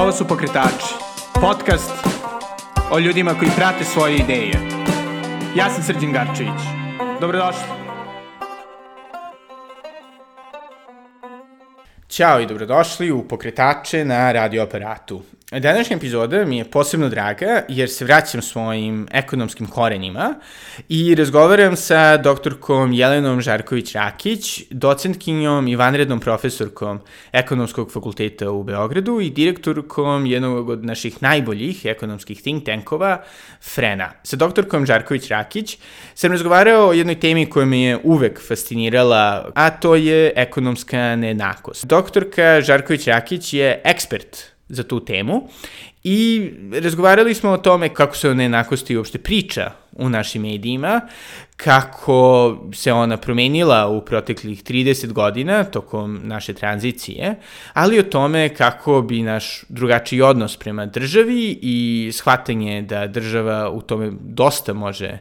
Ovo su Pokretači, podcast o ljudima koji prate svoje ideje. Ja sam Srđan Garčević. Dobrodošli. Ćao i dobrodošli u Pokretače na radio aparatu. Današnja epizoda mi je posebno draga jer se vraćam svojim ekonomskim korenima i razgovaram sa doktorkom Jelenom Žarković-Rakić, docentkinjom i vanrednom profesorkom Ekonomskog fakulteta u Beogradu i direktorkom jednog od naših najboljih ekonomskih think tankova, Frena. Sa doktorkom Žarković-Rakić sam razgovarao o jednoj temi koja me je uvek fascinirala, a to je ekonomska nejednakost. Doktorka Žarković-Rakić je ekspert za tu temu. I razgovarali smo o tome kako se o nejednakosti uopšte priča u našim medijima, kako se ona promenila u proteklih 30 godina tokom naše tranzicije, ali o tome kako bi naš drugačiji odnos prema državi i shvatanje da država u tome dosta može uh,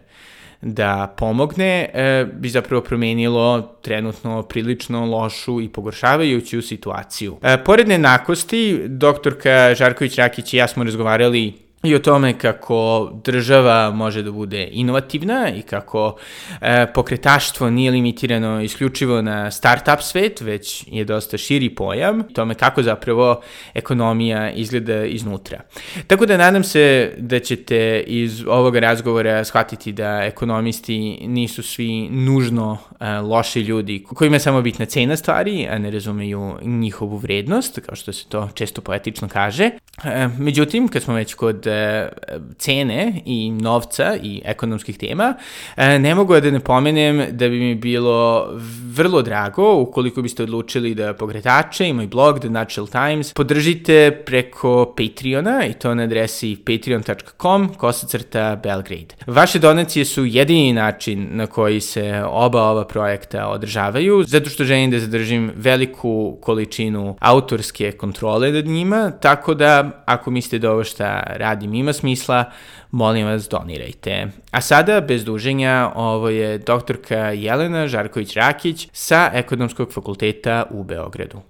da pomogne, e, bi zapravo promenilo trenutno prilično lošu i pogoršavajuću situaciju. E, pored nejednakosti, doktorka Žarković-Rakić i ja smo razgovarali i o tome kako država može da bude inovativna i kako e, pokretaštvo nije limitirano isključivo na start-up svet, već je dosta širi pojam, tome kako zapravo ekonomija izgleda iznutra. Tako da nadam se da ćete iz ovoga razgovora shvatiti da ekonomisti nisu svi nužno e, loši ljudi kojima je samo bitna cena stvari, a ne razumeju njihovu vrednost, kao što se to često poetično kaže. E, međutim, kad smo već kod e, cene i novca i ekonomskih tema, e, ne mogu da ne pomenem da bi mi bilo vrlo drago ukoliko biste odlučili da pogretače i moj blog The Natural Times podržite preko Patreona i to na adresi patreon.com kosacrta Belgrade. Vaše donacije su jedini način na koji se oba ova projekta održavaju, zato što želim da zadržim veliku količinu autorske kontrole nad njima, tako da ako mislite da ovo šta radim ima smisla, molim vas donirajte. A sada, bez duženja, ovo je doktorka Jelena Žarković-Rakić sa Ekonomskog fakulteta u Beogradu.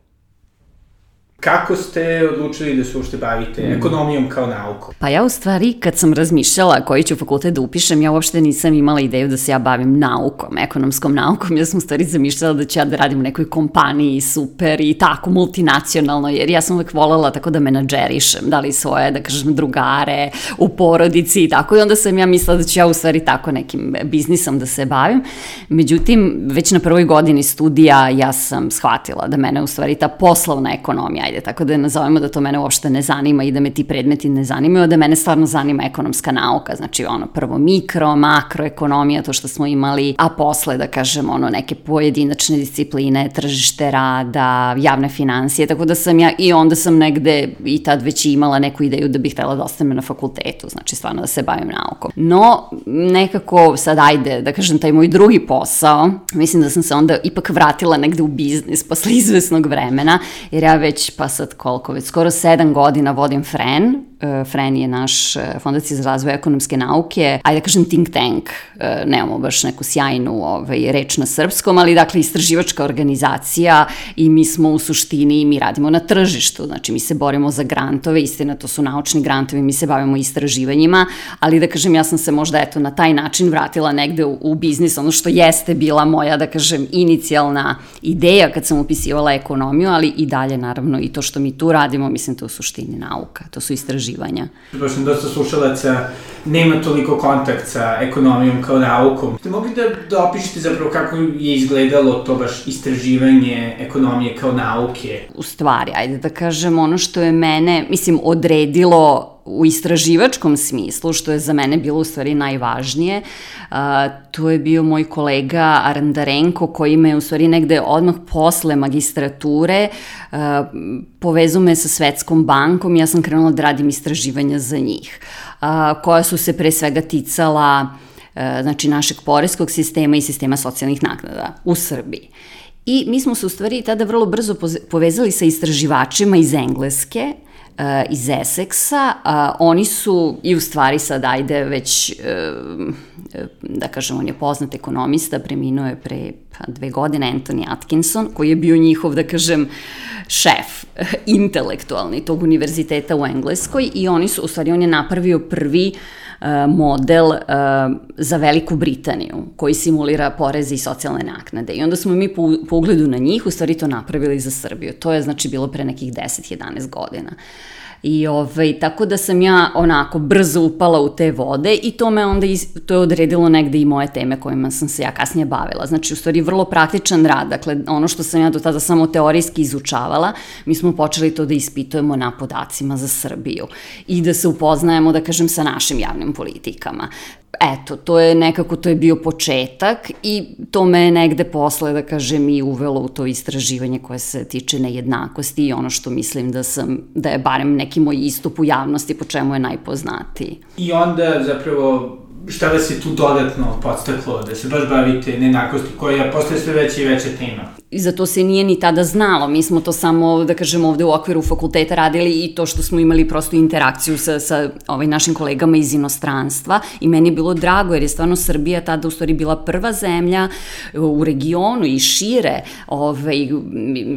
Kako ste odlučili da se uopšte bavite mm. ekonomijom kao naukom? Pa ja u stvari kad sam razmišljala koji ću fakultet da upišem, ja uopšte nisam imala ideju da se ja bavim naukom, ekonomskom naukom. Ja sam u stvari zamišljala da ću ja da radim u nekoj kompaniji super i tako multinacionalno, jer ja sam uvek volela tako da menadžerišem, da li svoje, da kažem, drugare u porodici i tako. I onda sam ja mislila da ću ja u stvari tako nekim biznisom da se bavim. Međutim, već na prvoj godini studija ja sam shvatila da mene u stvari ta poslovna ekonomija ajde, tako da nazovemo da to mene uopšte ne zanima i da me ti predmeti ne zanimaju, da mene stvarno zanima ekonomska nauka, znači ono prvo mikro, makroekonomija, to što smo imali, a posle da kažem ono neke pojedinačne discipline, tržište rada, javne financije, tako da sam ja i onda sam negde i tad već imala neku ideju da bih htela da ostanem na fakultetu, znači stvarno da se bavim naukom. No, nekako sad ajde, da kažem, taj moj drugi posao, mislim da sam se onda ipak vratila negde u biznis posle izvesnog vremena, jer ja već pa sad koliko, već. Skoro sedam godina vodim FREN, E, FREN je naš e, fondacija za razvoj ekonomske nauke, ajde da kažem think tank, e, nemamo baš neku sjajnu ovaj, reč na srpskom, ali dakle istraživačka organizacija i mi smo u suštini, mi radimo na tržištu, znači mi se borimo za grantove, istina to su naučni grantovi, mi se bavimo istraživanjima, ali da kažem ja sam se možda eto na taj način vratila negde u, u biznis, ono što jeste bila moja da kažem inicijalna ideja kad sam upisivala ekonomiju, ali i dalje naravno i to što mi tu radimo, mislim to u suštini nauka, to su istraživanja istraživanja. Baš sam dosta slušalaca nema toliko kontakt sa ekonomijom kao naukom. Ste mogli da, da opišete zapravo kako je izgledalo to baš istraživanje ekonomije kao nauke? U stvari, ajde da kažem, ono što je mene, mislim, odredilo u istraživačkom smislu, što je za mene bilo u stvari najvažnije, uh, to je bio moj kolega Arandarenko koji me u stvari negde odmah posle magistrature uh, povezao me sa Svetskom bankom i ja sam krenula da radim istraživanja za njih, uh, koja su se pre svega ticala uh, znači našeg poreskog sistema i sistema socijalnih naknada u Srbiji. I mi smo se u stvari tada vrlo brzo povezali sa istraživačima iz Engleske, iz Essexa. Uh, oni su, i u stvari sad ajde već, uh, da kažem, on je poznat ekonomista, preminuo je pre pa, dve godine Anthony Atkinson, koji je bio njihov, da kažem, šef intelektualni tog univerziteta u Engleskoj i oni su, u stvari on je napravio prvi model za Veliku Britaniju koji simulira poreze i socijalne naknade. I onda smo mi po, po ugledu na njih u stvari to napravili za Srbiju. To je znači bilo pre nekih 10-11 godina. Uh, I ovaj, tako da sam ja onako brzo upala u te vode i to me onda, iz, to je odredilo negde i moje teme kojima sam se ja kasnije bavila. Znači, u stvari, vrlo praktičan rad. Dakle, ono što sam ja do tada samo teorijski izučavala, mi smo počeli to da ispitujemo na podacima za Srbiju i da se upoznajemo, da kažem, sa našim javnim politikama eto, to je nekako, to je bio početak i to me negde posle, da kažem, i uvelo u to istraživanje koje se tiče nejednakosti i ono što mislim da sam, da je barem neki moj istup u javnosti po čemu je najpoznatiji. I onda zapravo šta vas je tu dodatno podstaklo da se baš bavite nejednakosti koja postaje sve veća i veća tema? I za to se nije ni tada znalo. Mi smo to samo, da kažem, ovde u okviru fakulteta radili i to što smo imali prosto interakciju sa, sa ovaj, našim kolegama iz inostranstva i meni je bilo drago jer je stvarno Srbija tada u stvari bila prva zemlja u regionu i šire, ovaj,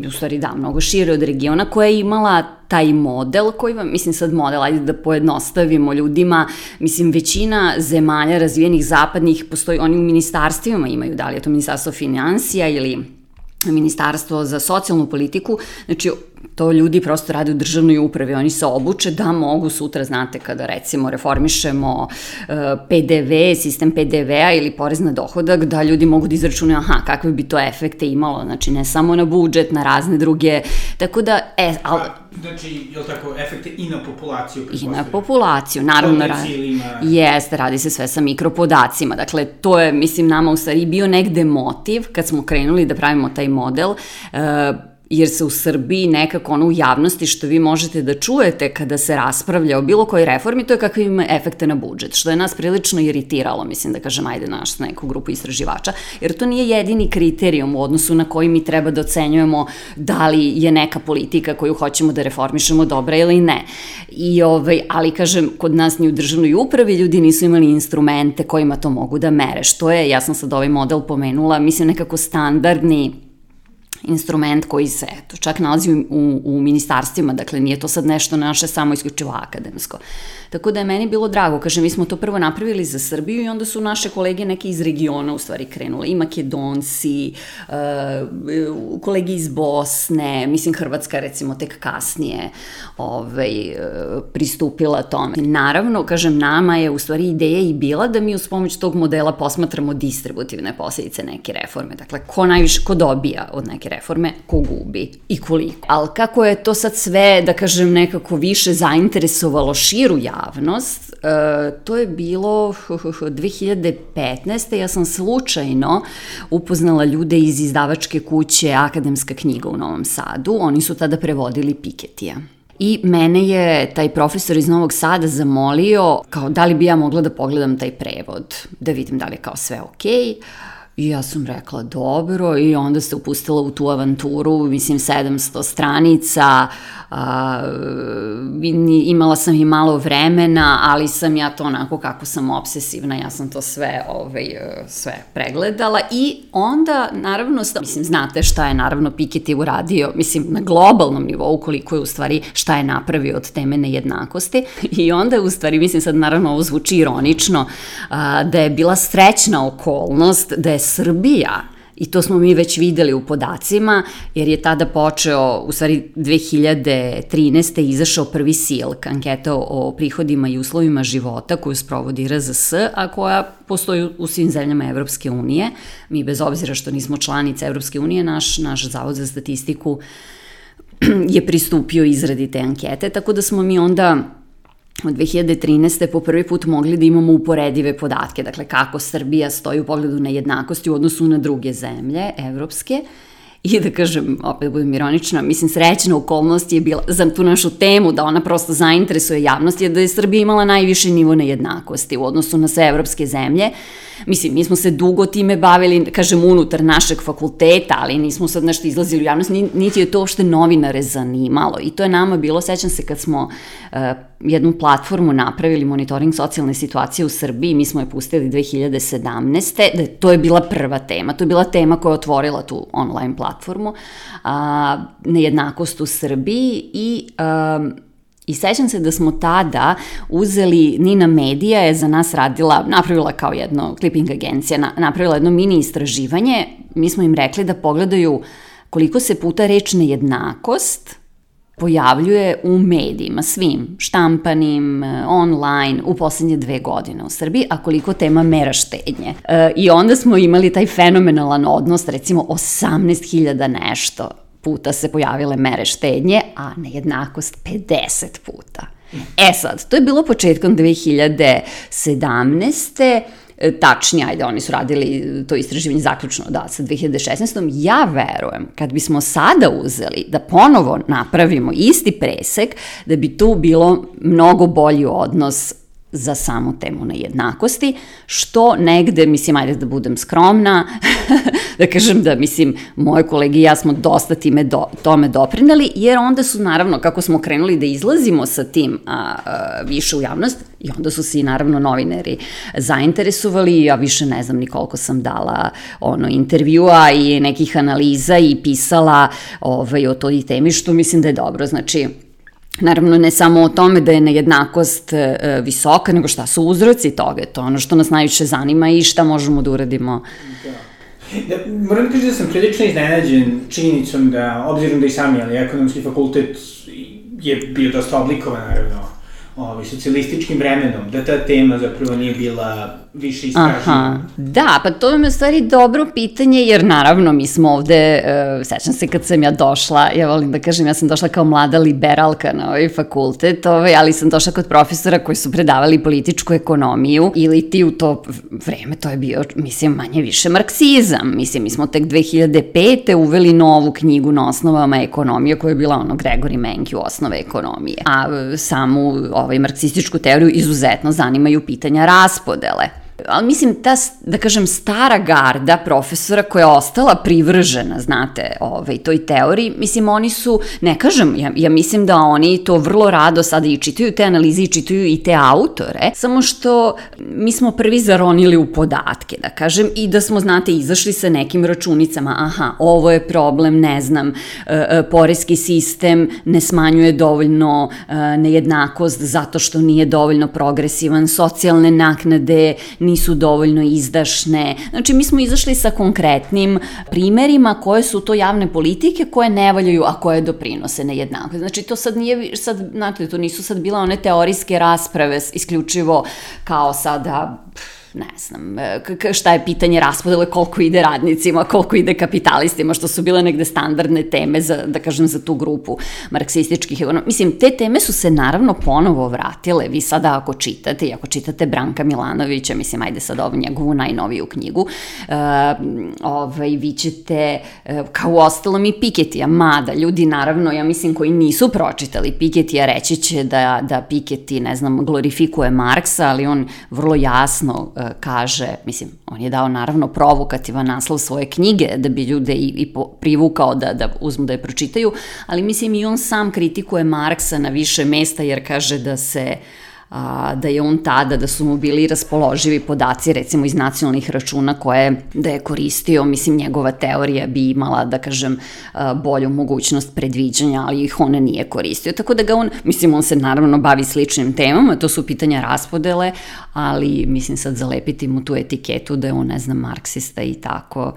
u stvari da, mnogo šire od regiona koja je imala taj model koji vam, mislim sad model, ajde da pojednostavimo ljudima, mislim većina zemalja razvijenih zapadnih postoji, oni u ministarstvima imaju, da li je to ministarstvo financija ili Ministarstvo za socijalnu politiku, znači to ljudi prosto rade u državnoj upravi, oni se obuče da mogu sutra, znate, kada recimo reformišemo uh, PDV, sistem PDV-a ili porez na dohodak, da ljudi mogu da izračunaju, aha, kakve bi to efekte imalo, znači ne samo na budžet, na razne druge, tako da, e, al... Znači, je li tako, efekte i na populaciju? I na populaciju, naravno. Radi, jeste, radi se sve sa mikropodacima, dakle, to je, mislim, nama u stvari bio negde motiv, kad smo krenuli da pravimo taj model, uh, jer se u Srbiji nekako ono u javnosti što vi možete da čujete kada se raspravlja o bilo kojoj reformi, to je kakve ima efekte na budžet, što je nas prilično iritiralo, mislim da kažem, ajde naš neku grupu istraživača, jer to nije jedini kriterijum u odnosu na koji mi treba da ocenjujemo da li je neka politika koju hoćemo da reformišemo dobra ili ne. I, ovaj, ali kažem, kod nas ni u državnoj upravi ljudi nisu imali instrumente kojima to mogu da mere, što je, ja sam sad ovaj model pomenula, mislim nekako standardni instrument koji se, eto, čak nalazi u, u, ministarstvima, dakle nije to sad nešto naše samo isključivo akademsko. Tako da je meni bilo drago, kaže, mi smo to prvo napravili za Srbiju i onda su naše kolege neki iz regiona u stvari krenule, i Makedonci, uh, kolegi iz Bosne, mislim Hrvatska recimo tek kasnije ovaj, uh, pristupila tome. Naravno, kažem, nama je u stvari ideja i bila da mi uz pomoć tog modela posmatramo distributivne posledice neke reforme. Dakle, ko najviše, ko dobija od neke reforme, ko gubi i koliko. Ali kako je to sad sve, da kažem, nekako više zainteresovalo širu javnost, e, to je bilo 2015. Ja sam slučajno upoznala ljude iz izdavačke kuće Akademska knjiga u Novom Sadu. Oni su tada prevodili Piketija. I mene je taj profesor iz Novog Sada zamolio kao da li bi ja mogla da pogledam taj prevod, da vidim da li je kao sve okej. Okay. I ja sam rekla dobro. I onda se upustila u tu avanturu, mislim 700 stranica, a, imala sam i malo vremena, ali sam ja to onako kako sam obsesivna, ja sam to sve, ovaj, sve pregledala. I onda naravno, mislim znate šta je naravno Piketty uradio, mislim na globalnom nivou koliko je u stvari šta je napravio od teme nejednakosti. I onda u stvari, mislim sad naravno ovo zvuči ironično, a, da je bila srećna okolnost da je Srbija I to smo mi već videli u podacima, jer je tada počeo, u stvari 2013. izašao prvi SILK, anketa o prihodima i uslovima života koju sprovodi RZS, a koja postoji u svim zemljama Evropske unije. Mi bez obzira što nismo članice Evropske unije, naš, naš zavod za statistiku je pristupio izradi te ankete, tako da smo mi onda od 2013. po prvi put mogli da imamo uporedive podatke, dakle kako Srbija stoji u pogledu na jednakosti u odnosu na druge zemlje evropske. I da kažem, opet budem ironična, mislim srećna okolnost je bila za tu našu temu da ona prosto zainteresuje javnost je da je Srbija imala najviši nivo nejednakosti u odnosu na sve evropske zemlje Mislim, mi smo se dugo time bavili, kažem, unutar našeg fakulteta, ali nismo sad nešto izlazili u javnost, niti je to uopšte novinare zanimalo. I to je nama bilo, sećam se kad smo uh, jednu platformu napravili, monitoring socijalne situacije u Srbiji, mi smo je pustili 2017. Da, to je bila prva tema, to je bila tema koja je otvorila tu online platformu, a, nejednakost u Srbiji i a, I sećam se da smo tada uzeli, Nina Medija je za nas radila, napravila kao jedno, clipping agencija, na, napravila jedno mini istraživanje, mi smo im rekli da pogledaju koliko se puta reč nejednakost pojavljuje u medijima, svim, štampanim, online, u poslednje dve godine u Srbiji, a koliko tema mera štednje. E, I onda smo imali taj fenomenalan odnos, recimo 18.000 nešto puta se pojavile mere štednje, a nejednakost 50 puta. E sad, to je bilo početkom 2017 e, tačnije, ajde, oni su radili to istraživanje zaključno, da, sa 2016. Ja verujem, kad bismo sada uzeli da ponovo napravimo isti presek, da bi tu bilo mnogo bolji odnos za samu temu nejednakosti, što negde, mislim, ajde da budem skromna, da kažem da, mislim, moje kolege i ja smo dosta time do, tome doprineli, jer onda su, naravno, kako smo krenuli da izlazimo sa tim a, a, više u javnost, i onda su se i naravno novinari zainteresovali, ja više ne znam ni koliko sam dala ono, intervjua i nekih analiza i pisala ovaj, o toj temi, što mislim da je dobro, znači, Naravno, ne samo o tome da je nejednakost e, visoka, nego šta su uzroci toga. To je ono što nas najviše zanima i šta možemo da uradimo. Da. Da, moram da kažem da sam prilično iznenađen činjenicom da, obzirom da i sami, ali ekonomski fakultet je bio dosta oblikovan, naravno, ovaj, socijalističkim vremenom, da ta tema zapravo nije bila više istražena. Aha, da, pa to je u stvari dobro pitanje, jer naravno mi smo ovde, uh, sećam se kad sam ja došla, ja volim da kažem, ja sam došla kao mlada liberalka na ovaj fakultet, ovaj, ali sam došla kod profesora koji su predavali političku ekonomiju, ili ti u to vreme, to je bio, mislim, manje više marksizam. Mislim, mi smo tek 2005. uveli novu knjigu na osnovama ekonomije, koja je bila ono Gregory Menke u osnove ekonomije. A samu ovaj, marksističku teoriju izuzetno zanimaju pitanja raspodele ali mislim ta, da kažem, stara garda profesora koja je ostala privržena, znate, ovaj, toj teoriji, mislim, oni su, ne kažem, ja, ja mislim da oni to vrlo rado sada i čitaju te analize i čitaju i te autore, samo što mi smo prvi zaronili u podatke, da kažem, i da smo, znate, izašli sa nekim računicama, aha, ovo je problem, ne znam, e, e, porezki sistem ne smanjuje dovoljno e, nejednakost zato što nije dovoljno progresivan, socijalne naknade, nisu dovoljno izdašne. Znači, mi smo izašli sa konkretnim primerima koje su to javne politike koje ne valjaju, a koje doprinose nejednako. Znači, to sad nije, sad, znate, to nisu sad bila one teorijske rasprave isključivo kao sada... Pff, ne znam, e, šta je pitanje raspodele, koliko ide radnicima, koliko ide kapitalistima, što su bile negde standardne teme za, da kažem, za tu grupu marksističkih. Mislim, te teme su se naravno ponovo vratile. Vi sada ako čitate, i ako čitate Branka Milanovića, mislim, ajde sad ovu njegovu najnoviju knjigu, uh, ovaj, vi ćete, uh, kao u ostalom i Piketija, mada ljudi, naravno, ja mislim, koji nisu pročitali Piketija, reći će da, da Piketi, ne znam, glorifikuje Marksa, ali on vrlo jasno kaže, mislim, on je dao naravno provokativan naslov svoje knjige da bi ljude i, i privukao da, da uzmu da je pročitaju, ali mislim i on sam kritikuje Marksa na više mesta jer kaže da se uh, a, da je on tada, da su mu bili raspoloživi podaci recimo iz nacionalnih računa koje da je koristio, mislim njegova teorija bi imala, da kažem, a, bolju mogućnost predviđanja, ali ih on nije koristio. Tako da ga on, mislim, on se naravno bavi sličnim temama, to su pitanja raspodele, ali mislim sad zalepiti mu tu etiketu da je on, ne znam, marksista i tako,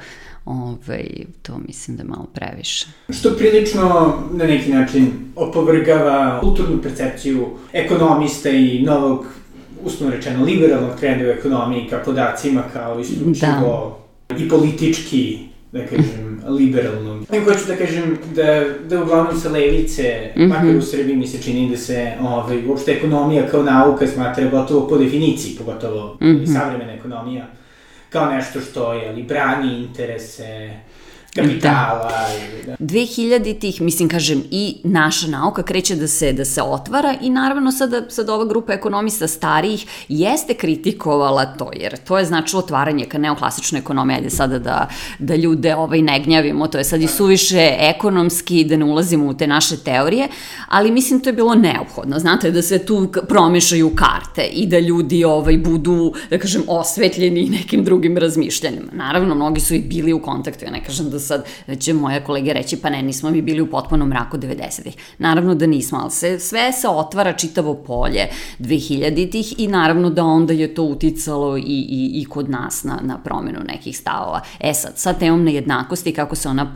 ovaj, to mislim da je malo previše. Što prilično na neki način opovrgava kulturnu percepciju ekonomista i novog uslovno rečeno, liberalnog trenda u ekonomiji ka podacima kao isključivo da. i politički, da kažem, liberalnog. I hoću da kažem da, da uglavnom sa levice, mm -hmm. makar u Srbiji mi se čini da se ovaj, uopšte ekonomija kao nauka smatra gotovo po definiciji, pogotovo mm -hmm. savremena ekonomija, kao nešto što je li brani interese kapitala da. ili da. 2000 tih, mislim, kažem, i naša nauka kreće da se, da se otvara i naravno sada, sad ova grupa ekonomista starijih jeste kritikovala to, jer to je značilo otvaranje ka neoklasičnoj ekonomiji, ajde sada da, da ljude ovaj, ne gnjavimo, to je sad i suviše ekonomski, da ne ulazimo u te naše teorije, ali mislim to je bilo neophodno, znate, da se tu promešaju karte i da ljudi ovaj, budu, da kažem, osvetljeni nekim drugim razmišljanjima. Naravno, mnogi su i bili u kontaktu, ja ne kažem da sad će moje kolege reći pa ne, nismo mi bili u potpunom mraku 90-ih. Naravno da nismo, ali se, sve se otvara čitavo polje 2000-ih i naravno da onda je to uticalo i, i, i kod nas na, na promenu nekih stavova. E sad, sa temom nejednakosti, kako se ona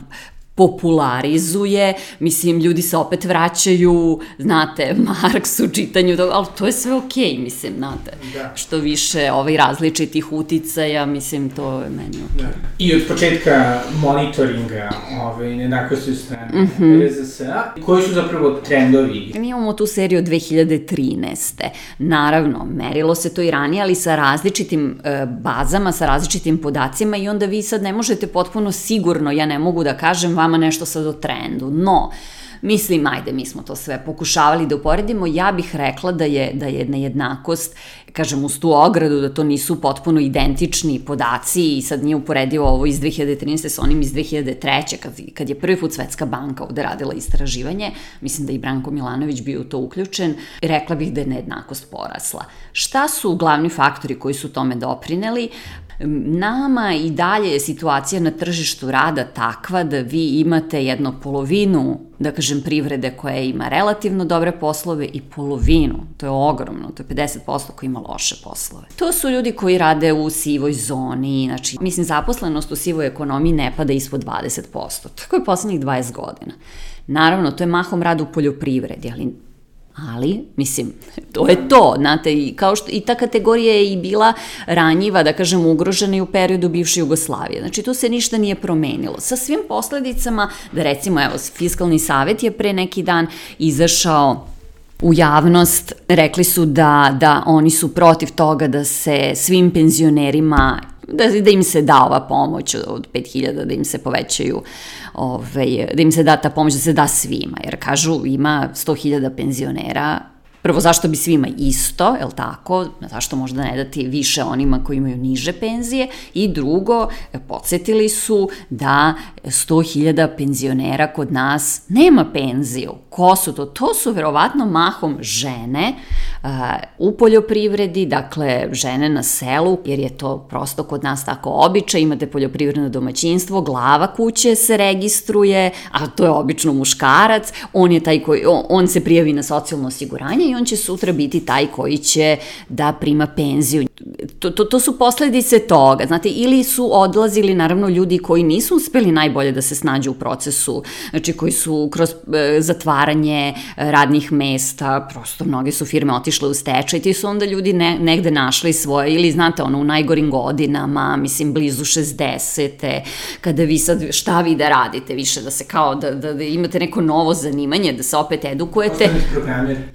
popularizuje, mislim, ljudi se opet vraćaju, znate, Marks u čitanju, ali to je sve okej, okay, mislim, znate. Da. Što više ovaj različitih uticaja, mislim, to je meni okej. Okay. Da. I od početka monitoringa ove, nejednakosti u strane mm -hmm. RZS-a, koji su zapravo trendovi? Mi imamo tu seriju od 2013. Naravno, merilo se to i ranije, ali sa različitim e, bazama, sa različitim podacima i onda vi sad ne možete potpuno sigurno, ja ne mogu da kažem vama nešto sad o trendu, no, Mislim, ajde, mi smo to sve pokušavali da uporedimo. Ja bih rekla da je, da je nejednakost, kažem, uz tu ogradu, da to nisu potpuno identični podaci i sad nije uporedivo ovo iz 2013. sa onim iz 2003. Kad, kad je prvi put Svetska banka ovde radila istraživanje, mislim da i Branko Milanović bio u to uključen, rekla bih da je nejednakost porasla. Šta su glavni faktori koji su tome doprineli? Nama i dalje je situacija na tržištu rada takva da vi imate jednu polovinu, da kažem, privrede koja ima relativno dobre poslove i polovinu, to je ogromno, to je 50% koji ima loše poslove. To su ljudi koji rade u sivoj zoni, znači, mislim, zaposlenost u sivoj ekonomiji ne pada ispod 20%. Tako je poslednjih 20 godina. Naravno, to je mahom rad u poljoprivredi, ali Ali, mislim, to je to, znate, i, kao što, i ta kategorija je i bila ranjiva, da kažem, ugrožena i u periodu bivše Jugoslavije. Znači, tu se ništa nije promenilo. Sa svim posledicama, da recimo, evo, Fiskalni savet je pre neki dan izašao u javnost, rekli su da, da oni su protiv toga da se svim penzionerima da, da im se da ova pomoć od 5000, da im se povećaju, ovaj, da im se da ta pomoć, da se da svima, jer kažu ima 100.000 penzionera, Prvo, zašto bi svima isto, je li tako? Zašto možda ne dati više onima koji imaju niže penzije? I drugo, podsjetili su da 100.000 penzionera kod nas nema penziju. Ko su to? To su verovatno mahom žene uh, u poljoprivredi, dakle žene na selu, jer je to prosto kod nas tako običaj, imate poljoprivredno domaćinstvo, glava kuće se registruje, a to je obično muškarac, on je taj koji, on, on se prijavi na socijalno osiguranje i on će sutra biti taj koji će da prima penziju. To, to, to su posledice toga, znate, ili su odlazili naravno ljudi koji nisu uspeli najbolje da se snađu u procesu, znači koji su kroz e, zatvaranje e, radnih mesta, prosto mnoge su firme otišle u stečaj, ti su onda ljudi ne, negde našli svoje, ili znate, ono, u najgorim godinama, mislim, blizu 60. kada vi sad, šta vi da radite više, da se kao, da, da, da imate neko novo zanimanje, da se opet edukujete.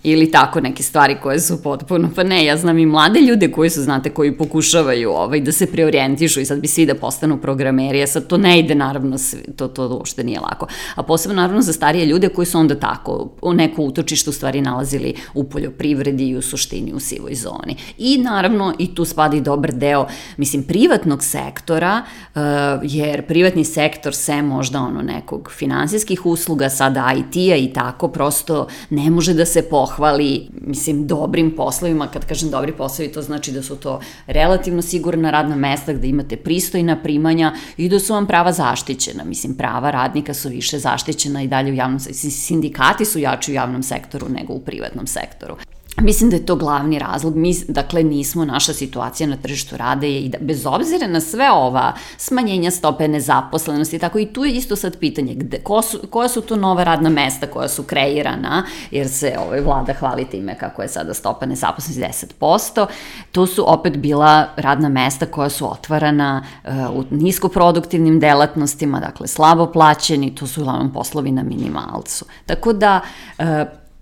Ili tako neke stvari koje su potpuno, pa ne, ja znam i mlade ljude koji su, znate, koji pokušavaju ovaj, da se preorijentišu i sad bi svi da postanu programeri, a sad to ne ide naravno, to, to uopšte nije lako. A posebno naravno za starije ljude koji su onda tako, u neko utočište u stvari nalazili u poljoprivredi i u suštini u sivoj zoni. I naravno i tu spada i dobar deo, mislim, privatnog sektora, uh, jer privatni sektor se možda ono nekog finansijskih usluga, sada IT-a i tako, prosto ne može da se pohvali mislim, dobrim poslovima, kad kažem dobri poslovi, to znači da su to relativno sigurna radna mesta gde imate pristojna primanja i da su vam prava zaštićena. Mislim, prava radnika su više zaštićena i dalje u javnom sektoru. Sindikati su jači u javnom sektoru nego u privatnom sektoru. Mislim da je to glavni razlog. Mi, dakle, nismo, naša situacija na tržištu rade je i da, bez obzira na sve ova smanjenja stope nezaposlenosti, tako i tu je isto sad pitanje gde, ko su, koja su to nova radna mesta koja su kreirana, jer se ovaj, vlada hvali time kako je sada stopa nezaposlenosti 10%, to su opet bila radna mesta koja su otvarana uh, u niskoproduktivnim delatnostima, dakle slabo plaćeni, to su uglavnom poslovi na minimalcu. Tako da, uh,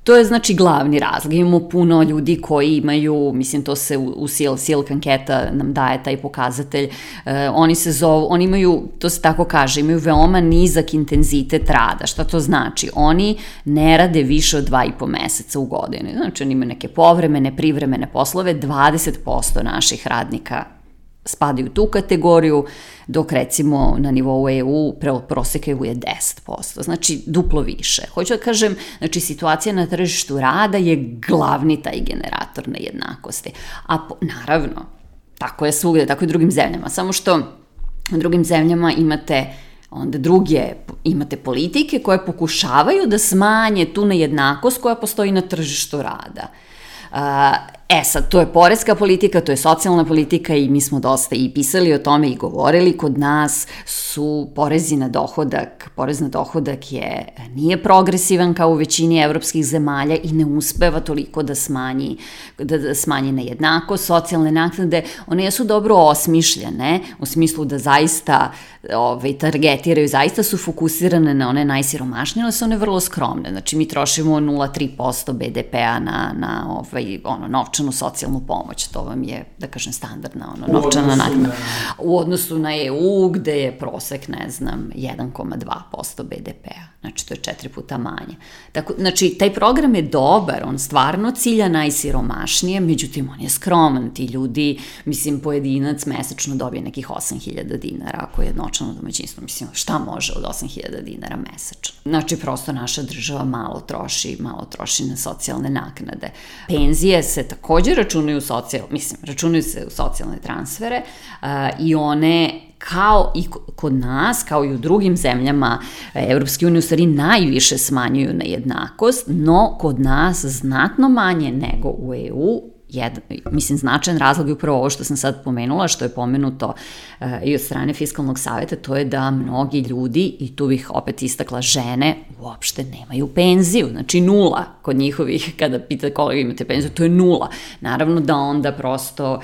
To je znači glavni razlog. Imamo puno ljudi koji imaju, mislim to se u, u Sil, anketa nam daje taj pokazatelj, uh, oni se zovu, oni imaju, to se tako kaže, imaju veoma nizak intenzitet rada. Šta to znači? Oni ne rade više od dva i po meseca u godini. Znači oni imaju neke povremene, privremene poslove, 20% naših radnika spadaju u tu kategoriju, dok recimo na nivou EU prosek EU je 10%, znači duplo više. Hoću da kažem, znači situacija na tržištu rada je glavni taj generator nejednakosti. A po, naravno, tako je svugde, tako i drugim zemljama, samo što u drugim zemljama imate onda druge, imate politike koje pokušavaju da smanje tu nejednakost koja postoji na tržištu rada. E sad, to je porezka politika, to je socijalna politika i mi smo dosta i pisali o tome i govorili. Kod nas su porezi na dohodak, porez na dohodak je, nije progresivan kao u većini evropskih zemalja i ne uspeva toliko da smanji, da, da smanji nejednako. Socijalne naknade, one su dobro osmišljene u smislu da zaista ovaj, targetiraju, zaista su fokusirane na one najsiromašnije, ali su one vrlo skromne. Znači, mi trošimo 0,3% BDP-a na, na ovaj, ono, novčano novčanu socijalnu pomoć. To vam je, da kažem, standardna ono, novčana naknada. Na... U odnosu na EU, gde je prosek, ne znam, 1,2% BDP-a. Znači, to je četiri puta manje. Tako, znači, taj program je dobar, on stvarno cilja najsiromašnije, međutim, on je skroman. Ti ljudi, mislim, pojedinac mesečno dobije nekih 8000 dinara ako je jednočano domaćinstvo. Mislim, šta može od 8000 dinara mesečno? Znači, prosto naša država malo troši, malo troši na socijalne naknade. Penzije se takođe računaju socijal, mislim, računaju se u socijalne transfere uh, i one kao i kod nas, kao i u drugim zemljama e, Evropske unije, u stvari najviše smanjuju nejednakost, no kod nas znatno manje nego u EU, jedan, mislim, značajan razlog je upravo ovo što sam sad pomenula, što je pomenuto uh, i od strane Fiskalnog saveta, to je da mnogi ljudi, i tu bih opet istakla žene, uopšte nemaju penziju, znači nula kod njihovih, kada pita koliko imate penziju, to je nula. Naravno da onda prosto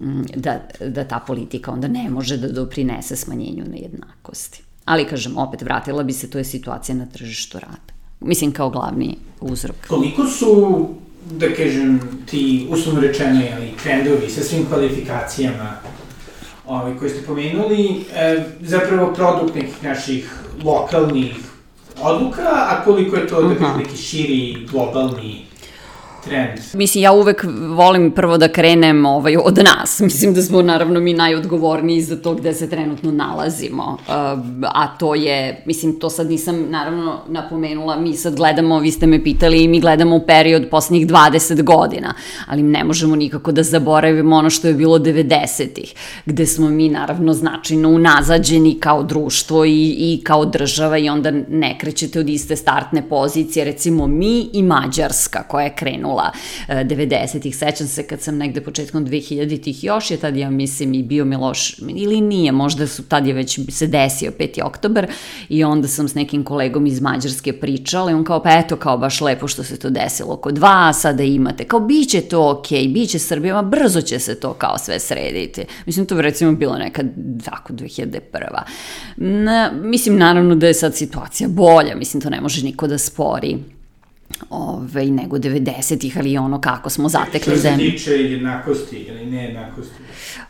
mm, da, da ta politika onda ne može da doprinese smanjenju nejednakosti. Ali, kažem, opet vratila bi se, to je situacija na tržištu rada. Mislim, kao glavni uzrok. Koliko su da kažem, ti uslovno rečeno, ali trendovi sa svim kvalifikacijama ovaj, koje ste pomenuli, e, zapravo produkt nekih naših lokalnih odluka, a koliko je to, da kažem, neki širi globalni trend? Mislim, ja uvek volim prvo da krenem ovaj, od nas. Mislim da smo naravno mi najodgovorniji za to gde se trenutno nalazimo. Uh, a to je, mislim, to sad nisam naravno napomenula, mi sad gledamo, vi ste me pitali i mi gledamo u period poslednjih 20 godina, ali ne možemo nikako da zaboravimo ono što je bilo 90-ih, gde smo mi naravno značajno unazađeni kao društvo i, i kao država i onda ne krećete od iste startne pozicije, recimo mi i Mađarska koja je krenula krenula 90-ih. E, Sećam se kad sam negde početkom 2000-ih, još je tad, ja mislim, i bio Miloš, ili nije, možda su tad je već se desio 5. oktober i onda sam s nekim kolegom iz Mađarske pričala i on kao, pa eto, kao baš lepo što se to desilo kod vas, sada imate, kao, biće to okej, okay, biće Srbija, ma brzo će se to kao sve srediti. Mislim, to bi recimo bilo nekad, tako, 2001. Na, mislim, naravno da je sad situacija bolja, mislim, to ne može niko da spori ovaj, nego 90-ih, ali ono kako smo zatekli zemlju. Što se tiče jednakosti ili nejednakosti?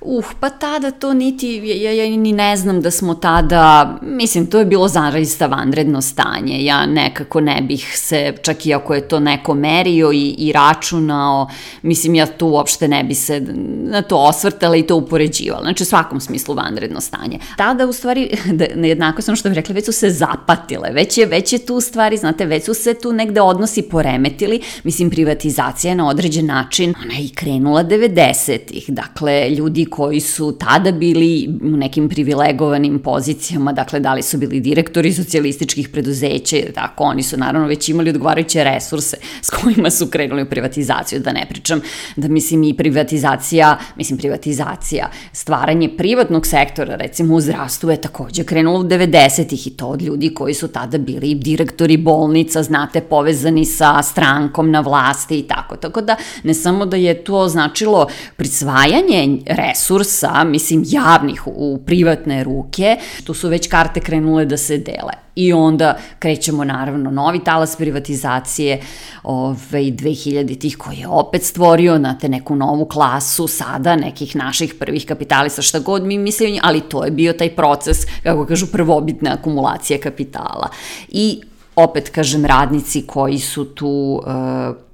Uh, pa tada to niti, ja, ja, ni ne znam da smo tada, mislim, to je bilo zaista vanredno stanje. Ja nekako ne bih se, čak i ako je to neko merio i, i računao, mislim, ja tu uopšte ne bi se na to osvrtala i to upoređivala. Znači, u svakom smislu vanredno stanje. Tada, u stvari, da, nejednakost, ono što bih rekla, već su se zapatile, već je, već je tu stvari, znate, već su se tu negde odnosi poremetili, mislim, privatizacija je na određen način, ona je i krenula 90-ih, dakle, ljudi koji su tada bili u nekim privilegovanim pozicijama, dakle da li su bili direktori socijalističkih preduzeća, tako, oni su naravno već imali odgovarajuće resurse s kojima su krenuli u privatizaciju, da ne pričam, da mislim i privatizacija, mislim privatizacija, stvaranje privatnog sektora, recimo u zdravstvu je takođe krenulo u 90-ih i to od ljudi koji su tada bili direktori bolnica, znate, povezani sa strankom na vlasti i tako. Tako da ne samo da je to značilo prisvajanje resursa, mislim javnih u privatne ruke, tu su već karte krenule da se dele. I onda krećemo naravno novi talas privatizacije ove, 2000 tih koji je opet stvorio na te neku novu klasu sada nekih naših prvih kapitalista šta god mi mislimo, ali to je bio taj proces, kako kažu, prvobitne akumulacije kapitala. I opet kažem radnici koji su tu uh,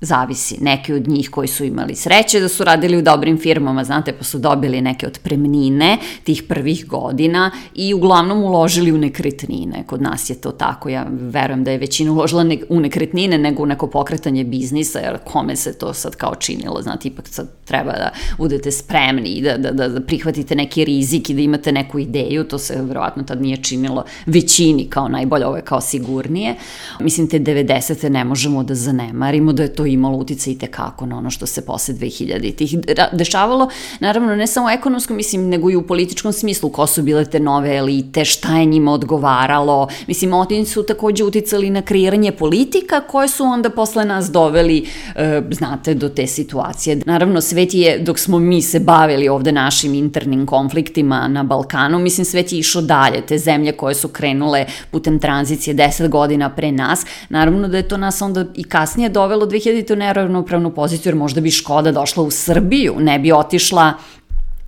zavisi. Neki od njih koji su imali sreće da su radili u dobrim firmama, znate, pa su dobili neke otpremnine tih prvih godina i uglavnom uložili u nekretnine. Kod nas je to tako. Ja verujem da je većina uložila ne, u nekretnine nego u neko pokretanje biznisa, jer kome se to sad kao činilo, znate, ipak sad treba da budete spremni i da, da, da, da prihvatite neki rizik i da imate neku ideju, to se verovatno tad nije činilo većini kao najbolje, ovo je kao sigurnije. Mislim, te 90. ne možemo da zanemarimo da je to imalo utice i tekako na ono što se posle 2000-ih dešavalo, naravno ne samo ekonomskom, mislim, nego i u političkom smislu, ko su bile te nove elite, šta je njima odgovaralo, mislim, oni su takođe uticali na kreiranje politika koje su onda posle nas doveli, e, znate, do te situacije. Naravno, svet je, dok smo mi se bavili ovde našim internim konfliktima na Balkanu, mislim, svet je išao dalje, te zemlje koje su krenule putem tranzicije 10 godina pre nas, naravno da je to nas onda i kasnije dovelo 2000 dovedite u neravnopravnu poziciju, jer možda bi Škoda došla u Srbiju, ne bi otišla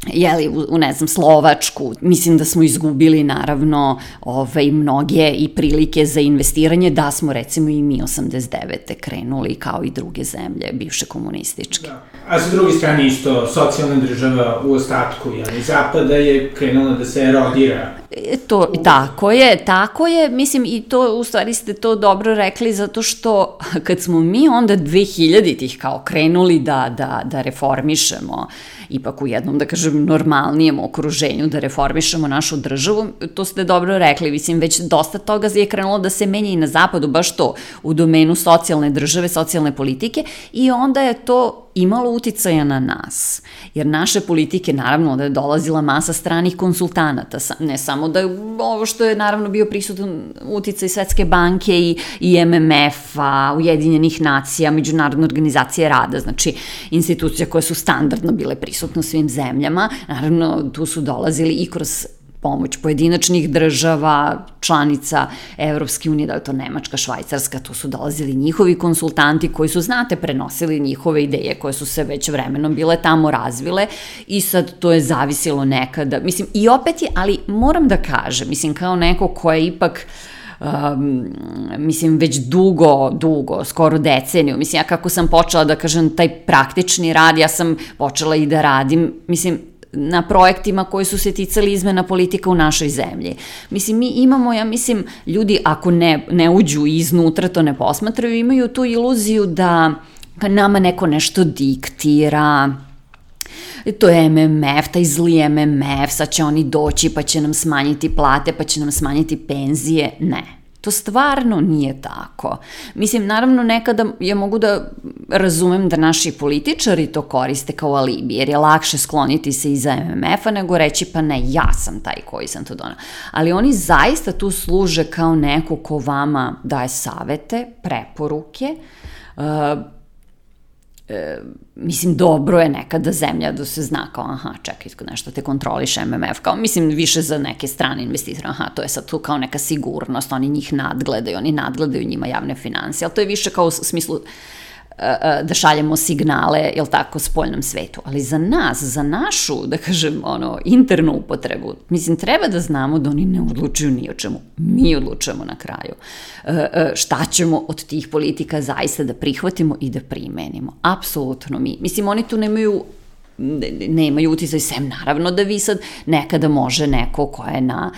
jeli, u, u, ne znam, Slovačku. Mislim da smo izgubili, naravno, ove, mnoge i prilike za investiranje, da smo, recimo, i mi 89. krenuli, kao i druge zemlje, bivše komunističke. Da. A sa druge strane isto, socijalna država u ostatku, jeli, Zapada je krenula da se erodira. E, to, tako je, tako je, mislim, i to, u stvari ste to dobro rekli, zato što kad smo mi onda 2000-ih kao krenuli da, da, da reformišemo uh, ipak u jednom, da kažem, normalnijem okruženju da reformišemo našu državu, to ste dobro rekli, mislim, već dosta toga je krenulo da se menja i na zapadu, baš to, u domenu socijalne države, socijalne politike i onda je to imalo uticaja na nas. Jer naše politike, naravno, da je dolazila masa stranih konsultanata, ne samo da je ovo što je naravno bio prisutan uticaj Svetske banke i, i MMF-a, Ujedinjenih nacija, Međunarodne organizacije rada, znači institucija koje su standardno bile prisutne u svim zemljama, naravno tu su dolazili i kroz pomoć pojedinačnih država, članica Evropske unije, da je to Nemačka, Švajcarska, tu su dolazili njihovi konsultanti koji su, znate, prenosili njihove ideje koje su se već vremenom bile tamo razvile i sad to je zavisilo nekada, mislim, i opet je, ali moram da kažem, mislim, kao neko ko je ipak um, mislim, već dugo, dugo, skoro deceniju. Mislim, ja kako sam počela da kažem taj praktični rad, ja sam počela i da radim, mislim, na projektima koji su se ticali izmena politika u našoj zemlji. Mislim, mi imamo, ja mislim, ljudi ako ne, ne uđu iznutra, to ne posmatraju, imaju tu iluziju da nama neko nešto diktira, to je MMF, taj zli MMF, sad će oni doći pa će nam smanjiti plate, pa će nam smanjiti penzije. Ne. To stvarno nije tako. Mislim, naravno nekada ja mogu da razumem da naši političari to koriste kao alibi, jer je lakše skloniti se iza MMF-a nego reći pa ne, ja sam taj koji sam to donao. Ali oni zaista tu služe kao neko ko vama daje savete, preporuke, uh, e, mislim, dobro je nekada zemlja da se zna kao, aha, čekaj, nešto te kontroliše MMF, kao, mislim, više za neke strane investitore, aha, to je sad tu kao neka sigurnost, oni njih nadgledaju, oni nadgledaju njima javne financije, ali to je više kao u smislu da šaljemo signale, jel tako, spoljnom svetu. Ali za nas, za našu, da kažem, ono, internu upotrebu, mislim, treba da znamo da oni ne odlučuju ni o čemu. Mi odlučujemo na kraju. E, e, šta ćemo od tih politika zaista da prihvatimo i da primenimo. Apsolutno mi. Mislim, oni tu nemaju nemaju uticaj, sem naravno da vi sad nekada može neko ko je na,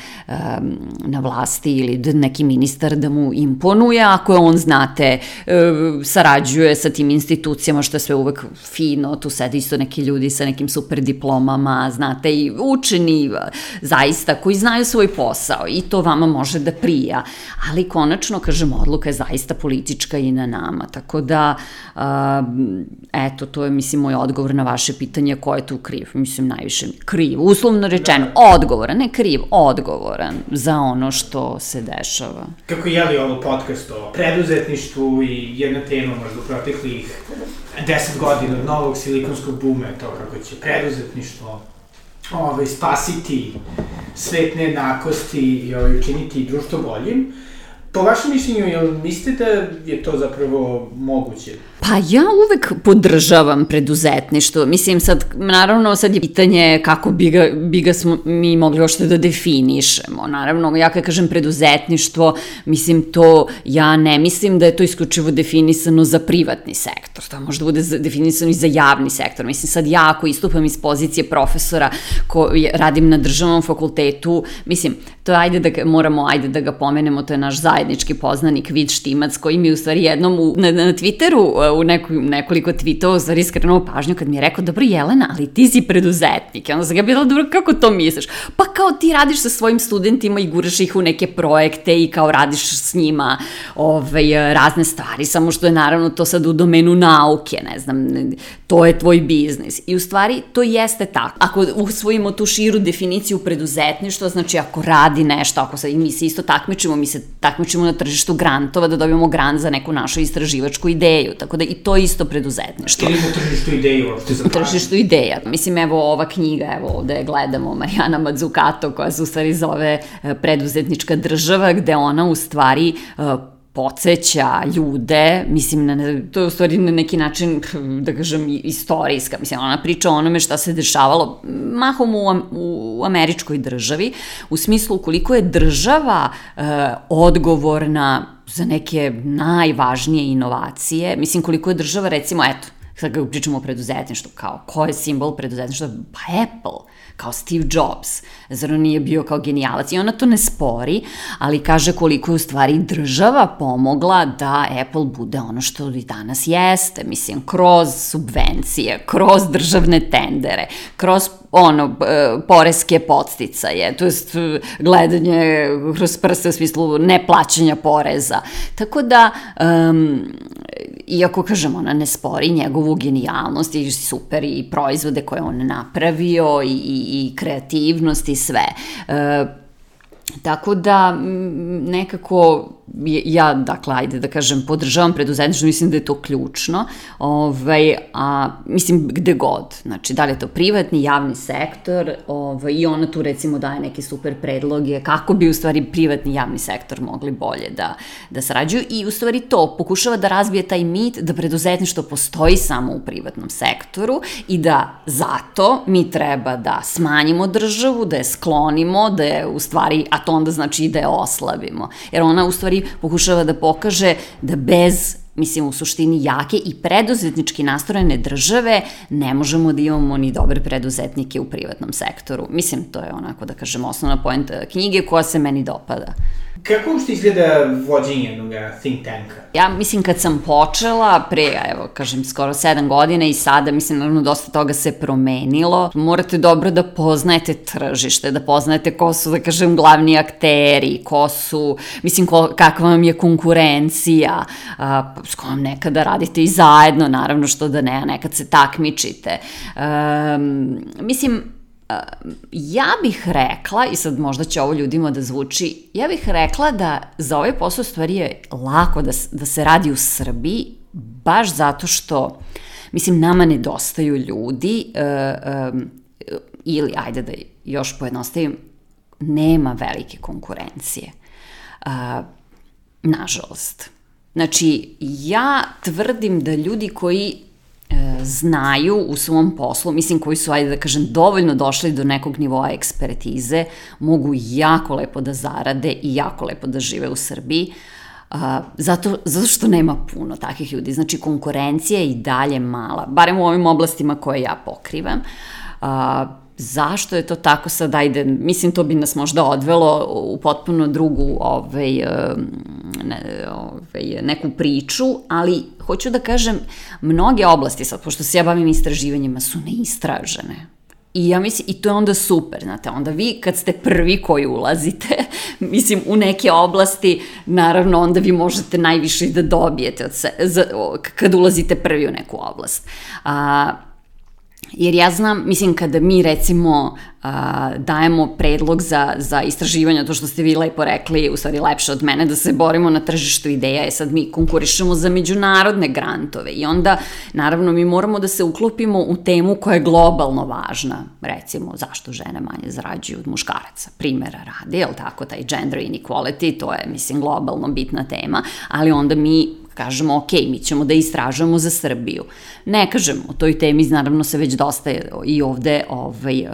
na vlasti ili neki ministar da mu imponuje, ako je on, znate, um, sarađuje sa tim institucijama, što je sve uvek fino, tu sede isto neki ljudi sa nekim super diplomama, znate, i učeni, zaista, koji znaju svoj posao i to vama može da prija, ali konačno, kažem, odluka je zaista politička i na nama, tako da, eto, to je, mislim, moj odgovor na vaše pitanje pitanje ko je tu kriv. Mislim, najviše kriv, uslovno rečeno, odgovoran, ne kriv, odgovoran za ono što se dešava. Kako je li ovo podcast o preduzetništvu i jedna tema možda u proteklih deset godina od novog silikonskog bume, to kako će preduzetništvo ovaj, spasiti svet nejednakosti i ovaj, učiniti društvo boljim. Po vašem mišljenju, jel mislite da je to zapravo moguće? Pa ja uvek podržavam preduzetništvo. Mislim, sad, naravno, sad je pitanje kako bi ga, bi ga smo mi mogli ošte da definišemo. Naravno, ja kad kažem preduzetništvo, mislim to, ja ne mislim da je to isključivo definisano za privatni sektor. To možda bude definisano i za javni sektor. Mislim, sad ja ako istupam iz pozicije profesora ko radim na državnom fakultetu, mislim, to ajde da ga, moramo, ajde da ga pomenemo, to je naš zajednički poznanik Vid Štimac, koji mi u stvari jednom u, na, na Twitteru u neku, nekoliko tweetova u stvari skrenuo pažnju kad mi je rekao, dobro Jelena, ali ti si preduzetnik. I onda sam ga bila, dobro, kako to misliš? Pa kao ti radiš sa svojim studentima i guraš ih u neke projekte i kao radiš s njima ovaj, razne stvari, samo što je naravno to sad u domenu nauke, ne znam, to je tvoj biznis. I u stvari to jeste tako. Ako usvojimo tu širu definiciju preduzetništva, znači ako radi nešto, ako sad, mi se isto takmičimo, mi se takmičimo na tržištu grantova da dobijemo grant za neku našu istraživačku ideju, tako da i to isto preduzetništvo. Ili u tržištu uopšte za tržištu ideja. Mislim, evo ova knjiga, evo ovde gledamo Marijana Mazzucato koja se u stvari zove e, Preduzetnička država, gde ona u stvari e, podsjeća ljude, mislim, na, to je u stvari na neki način, da kažem, istorijska, mislim, ona priča o onome šta se dešavalo mahom u, u američkoj državi, u smislu koliko je država e, odgovorna za neke najvažnije inovacije, mislim, koliko je država, recimo, eto, sad kako pričamo o preduzetništvu, kao, ko je simbol preduzetništva? Pa Apple kao Steve Jobs, zar on nije bio kao genijalac? I ona to ne spori, ali kaže koliko je u stvari država pomogla da Apple bude ono što i danas jeste, mislim, kroz subvencije, kroz državne tendere, kroz ono, poreske podsticaje, to jest gledanje kroz prste u smislu neplaćanja poreza. Tako da, um, iako, kažem, ona ne spori njegovu genijalnost i super i proizvode koje on napravio i, i, i kreativnost i sve. E, tako da, nekako ja, dakle, ajde da kažem, podržavam preduzetništvo, mislim da je to ključno, ovaj, a mislim gde god, znači da li je to privatni, javni sektor, ovaj, i ona tu recimo daje neke super predloge kako bi u stvari privatni javni sektor mogli bolje da, da sarađuju i u stvari to pokušava da razbije taj mit da preduzetništvo postoji samo u privatnom sektoru i da zato mi treba da smanjimo državu, da je sklonimo, da je u stvari, a to onda znači i da je oslabimo, jer ona u stvari pokušava da pokaže da bez mislim u suštini jake i preduzetnički nastrojene države ne možemo da imamo ni dobre preduzetnike u privatnom sektoru. Mislim, to je onako da kažem osnovna poenta knjige koja se meni dopada. Kako uopšte izgleda vođenje jednog think tanka? Ja mislim kad sam počela, pre, evo, kažem, skoro sedam godina i sada, mislim, naravno, dosta toga se promenilo. Morate dobro da poznajete tržište, da poznajete ko su, da kažem, glavni akteri, ko su, mislim, ko, kakva vam je konkurencija, a, s kojom nekada radite i zajedno, naravno, što da ne, a nekad se takmičite. Um, mislim, ja bih rekla, i sad možda će ovo ljudima da zvuči, ja bih rekla da za ovaj posao stvari je lako da, da se radi u Srbiji, baš zato što, mislim, nama nedostaju ljudi, uh, um, ili, ajde da još pojednostavim, nema velike konkurencije. Uh, nažalost. Znači, ja tvrdim da ljudi koji znaju u svom poslu, mislim koji su, ajde da kažem, dovoljno došli do nekog nivoa ekspertize, mogu jako lepo da zarade i jako lepo da žive u Srbiji, a, zato, zato što nema puno takih ljudi. Znači, konkurencija je i dalje mala, barem u ovim oblastima koje ja pokrivam. A, Zašto je to tako sad, ajde, mislim to bi nas možda odvelo u potpuno drugu ovaj, ne, ovaj, neku priču, ali hoću da kažem, mnoge oblasti sad, pošto se ja bavim istraživanjima, su neistražene. I ja mislim, i to je onda super, znate, onda vi kad ste prvi koji ulazite, mislim, u neke oblasti, naravno, onda vi možete najviše da dobijete od se, za, kad ulazite prvi u neku oblast. A, Jer ja znam, mislim, kada mi recimo a, dajemo predlog za, za istraživanje, to što ste vi lepo rekli, u stvari lepše od mene, da se borimo na tržištu ideja, je sad mi konkurišemo za međunarodne grantove i onda, naravno, mi moramo da se uklopimo u temu koja je globalno važna, recimo, zašto žene manje zarađuju od muškaraca, primera radi, je li tako, taj gender inequality, to je, mislim, globalno bitna tema, ali onda mi kažemo, ok, mi ćemo da istražujemo za Srbiju. Ne kažem, o toj temi naravno se već dosta i ovde ovaj,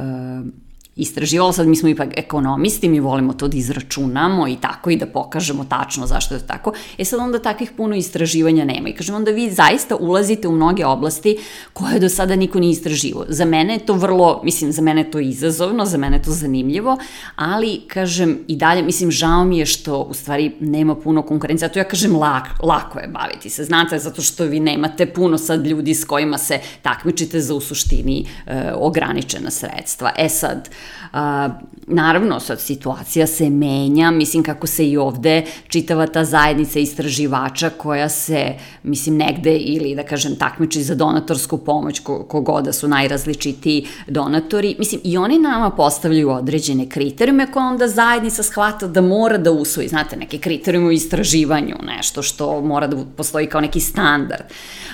istraživalo, sad mi smo ipak ekonomisti, mi volimo to da izračunamo i tako i da pokažemo tačno zašto je to tako. E sad onda takvih puno istraživanja nema i kažem onda vi zaista ulazite u mnoge oblasti koje do sada niko nije istraživo. Za mene je to vrlo, mislim, za mene je to izazovno, za mene je to zanimljivo, ali kažem i dalje, mislim, žao mi je što u stvari nema puno konkurencija, zato ja kažem lak, lako je baviti se, znate, zato što vi nemate puno sad ljudi s kojima se takmičite za u suštini e, ograničena sredstva. E sad, A, naravno, sad situacija se menja, mislim kako se i ovde čitava ta zajednica istraživača koja se, mislim, negde ili da kažem takmiči za donatorsku pomoć, ko, kogoda da su najrazličitiji donatori, mislim, i oni nama postavljaju određene kriterijume koje onda zajednica shvata da mora da usvoji, znate, neke kriterijume u istraživanju, nešto što mora da postoji kao neki standard.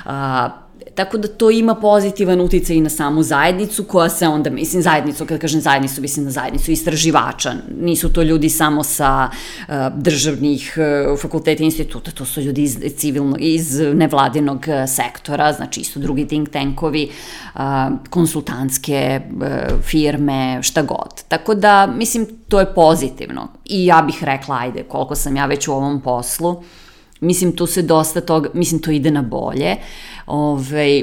A, Tako da to ima pozitivan uticaj i na samu zajednicu koja se onda, mislim zajednicu, kad kažem zajednicu, mislim na zajednicu istraživača. Nisu to ljudi samo sa uh, državnih uh, fakulteta i instituta, to su ljudi iz civilnog, iz nevladinog uh, sektora, znači isto drugi think tankovi, uh, konsultantske uh, firme, šta god. Tako da, mislim, to je pozitivno. I ja bih rekla, ajde, koliko sam ja već u ovom poslu, mislim, tu se dosta toga, mislim, to ide na bolje. Ove,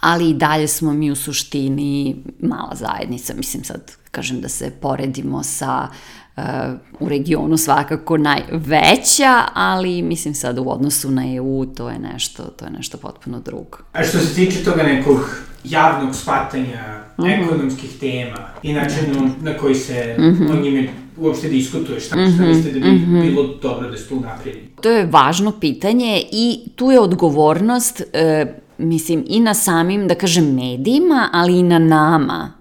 ali i dalje smo mi u suštini mala zajednica, mislim sad kažem da se poredimo sa u regionu svakako najveća, ali mislim sad u odnosu na EU to je nešto, to je nešto potpuno drugo. A što se tiče toga nekog javnog shvatanja mm -hmm. ekonomskih tema i načinu na koji se mm -hmm. o njime uopšte diskutuješ, šta, mm -hmm. šta mislite da bi mm -hmm. bilo dobro da se tu napredi? To je važno pitanje i tu je odgovornost, e, mislim, i na samim, da kažem, medijima, ali i na nama,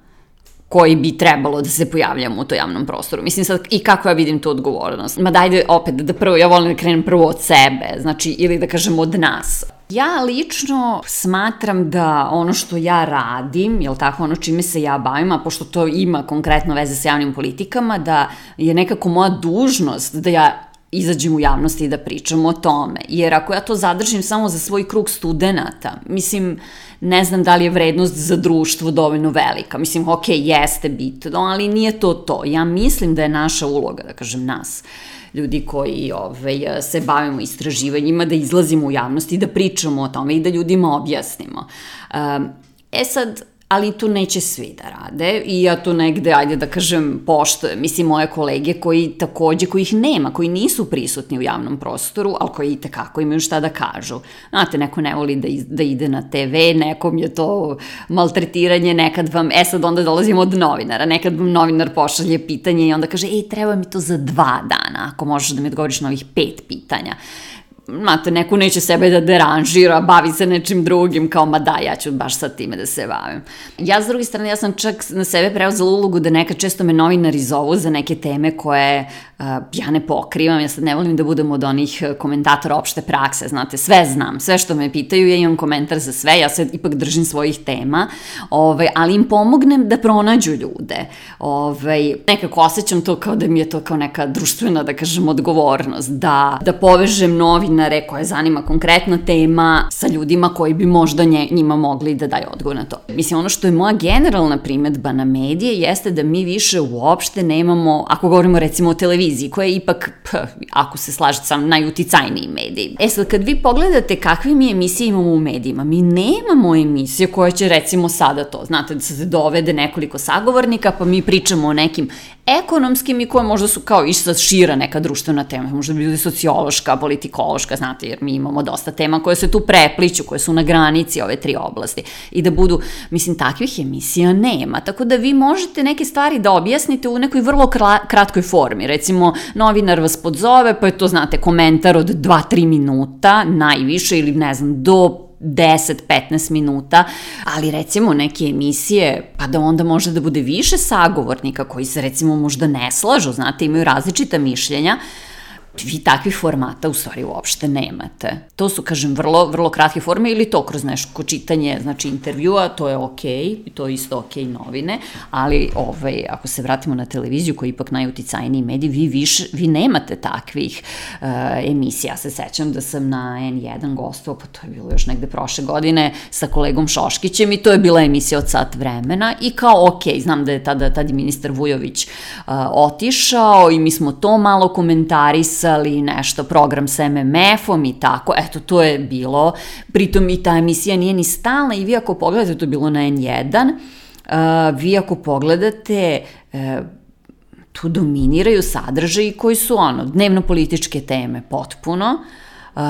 koji bi trebalo da se pojavljamo u to javnom prostoru. Mislim sad i kako ja vidim tu odgovornost. Ma dajde opet da prvo, ja volim da krenem prvo od sebe, znači ili da kažem od nas. Ja lično smatram da ono što ja radim, jel tako, ono čime se ja bavim, a pošto to ima konkretno veze sa javnim politikama, da je nekako moja dužnost da ja izađem u javnosti i da pričam o tome. Jer ako ja to zadržim samo za svoj krug studenta, mislim, ne znam da li je vrednost za društvo dovoljno velika. Mislim, ok, jeste bitno, ali nije to to. Ja mislim da je naša uloga, da kažem nas, ljudi koji ovaj, se bavimo istraživanjima, da izlazimo u javnosti, da pričamo o tome i da ljudima objasnimo. E sad, ali to neće svi da rade i ja to negde, ajde da kažem, poštojem. Mislim, moje kolege koji takođe, kojih nema, koji nisu prisutni u javnom prostoru, ali koji i tekako imaju šta da kažu. Znate, neko ne voli da, da ide na TV, nekom je to maltretiranje, nekad vam, e sad onda dolazimo od novinara, nekad vam novinar pošalje pitanje i onda kaže, ej, treba mi to za dva dana, ako možeš da mi odgovoriš na ovih pet pitanja znate, neko neće sebe da deranžira, bavi se nečim drugim, kao, ma da, ja ću baš sad time da se bavim. Ja, s druge strane, ja sam čak na sebe preuzela ulogu da nekad često me novinari zovu za neke teme koje ja ne pokrivam, ja sad ne volim da budem od onih komentatora opšte prakse, znate, sve znam, sve što me pitaju, ja imam komentar za sve, ja se ipak držim svojih tema, ovaj, ali im pomognem da pronađu ljude. Ovaj, nekako osjećam to kao da mi je to kao neka društvena, da kažem, odgovornost, da, da povežem novin novinare koje zanima konkretna tema sa ljudima koji bi možda nje, njima mogli da daju odgovor na to. Mislim, ono što je moja generalna primetba na medije jeste da mi više uopšte nemamo, ako govorimo recimo o televiziji, koja je ipak, p, ako se slažete sam, najuticajniji medij. E sad, kad vi pogledate kakve mi emisije imamo u medijima, mi nemamo emisije koje će recimo sada to, znate, da se dovede nekoliko sagovornika, pa mi pričamo o nekim ekonomskim i koje možda su kao išta šira neka društvena tema, možda bi bili sociološka, politikološka, znate, jer mi imamo dosta tema koje se tu prepliću, koje su na granici ove tri oblasti. I da budu, mislim, takvih emisija nema, tako da vi možete neke stvari da objasnite u nekoj vrlo kratkoj formi, recimo novinar vas podzove, pa je to, znate, komentar od 2-3 minuta, najviše ili ne znam, do 10-15 minuta, ali recimo neke emisije, pa da onda može da bude više sagovornika koji se recimo možda ne slažu, znate, imaju različita mišljenja, vi takvih formata u stvari uopšte nemate. To su, kažem, vrlo, vrlo kratke forme ili to kroz nešto čitanje, znači intervjua, to je okej, okay, to je isto okej okay novine, ali ovaj, ako se vratimo na televiziju koji je ipak najuticajniji medij, vi, više, vi nemate takvih uh, emisija. Ja se sećam da sam na N1 gostovao, pa to je bilo još negde prošle godine, sa kolegom Šoškićem i to je bila emisija od sat vremena i kao okej, okay, znam da je tada, tada je ministar Vujović uh, otišao i mi smo to malo komentarisali pisali nešto, program sa MMF-om i tako, eto, to je bilo, pritom i ta emisija nije ni stalna i vi ako pogledate, to je bilo na N1, uh, vi ako pogledate, uh, tu dominiraju sadržaji koji su ono, dnevno političke teme potpuno, uh,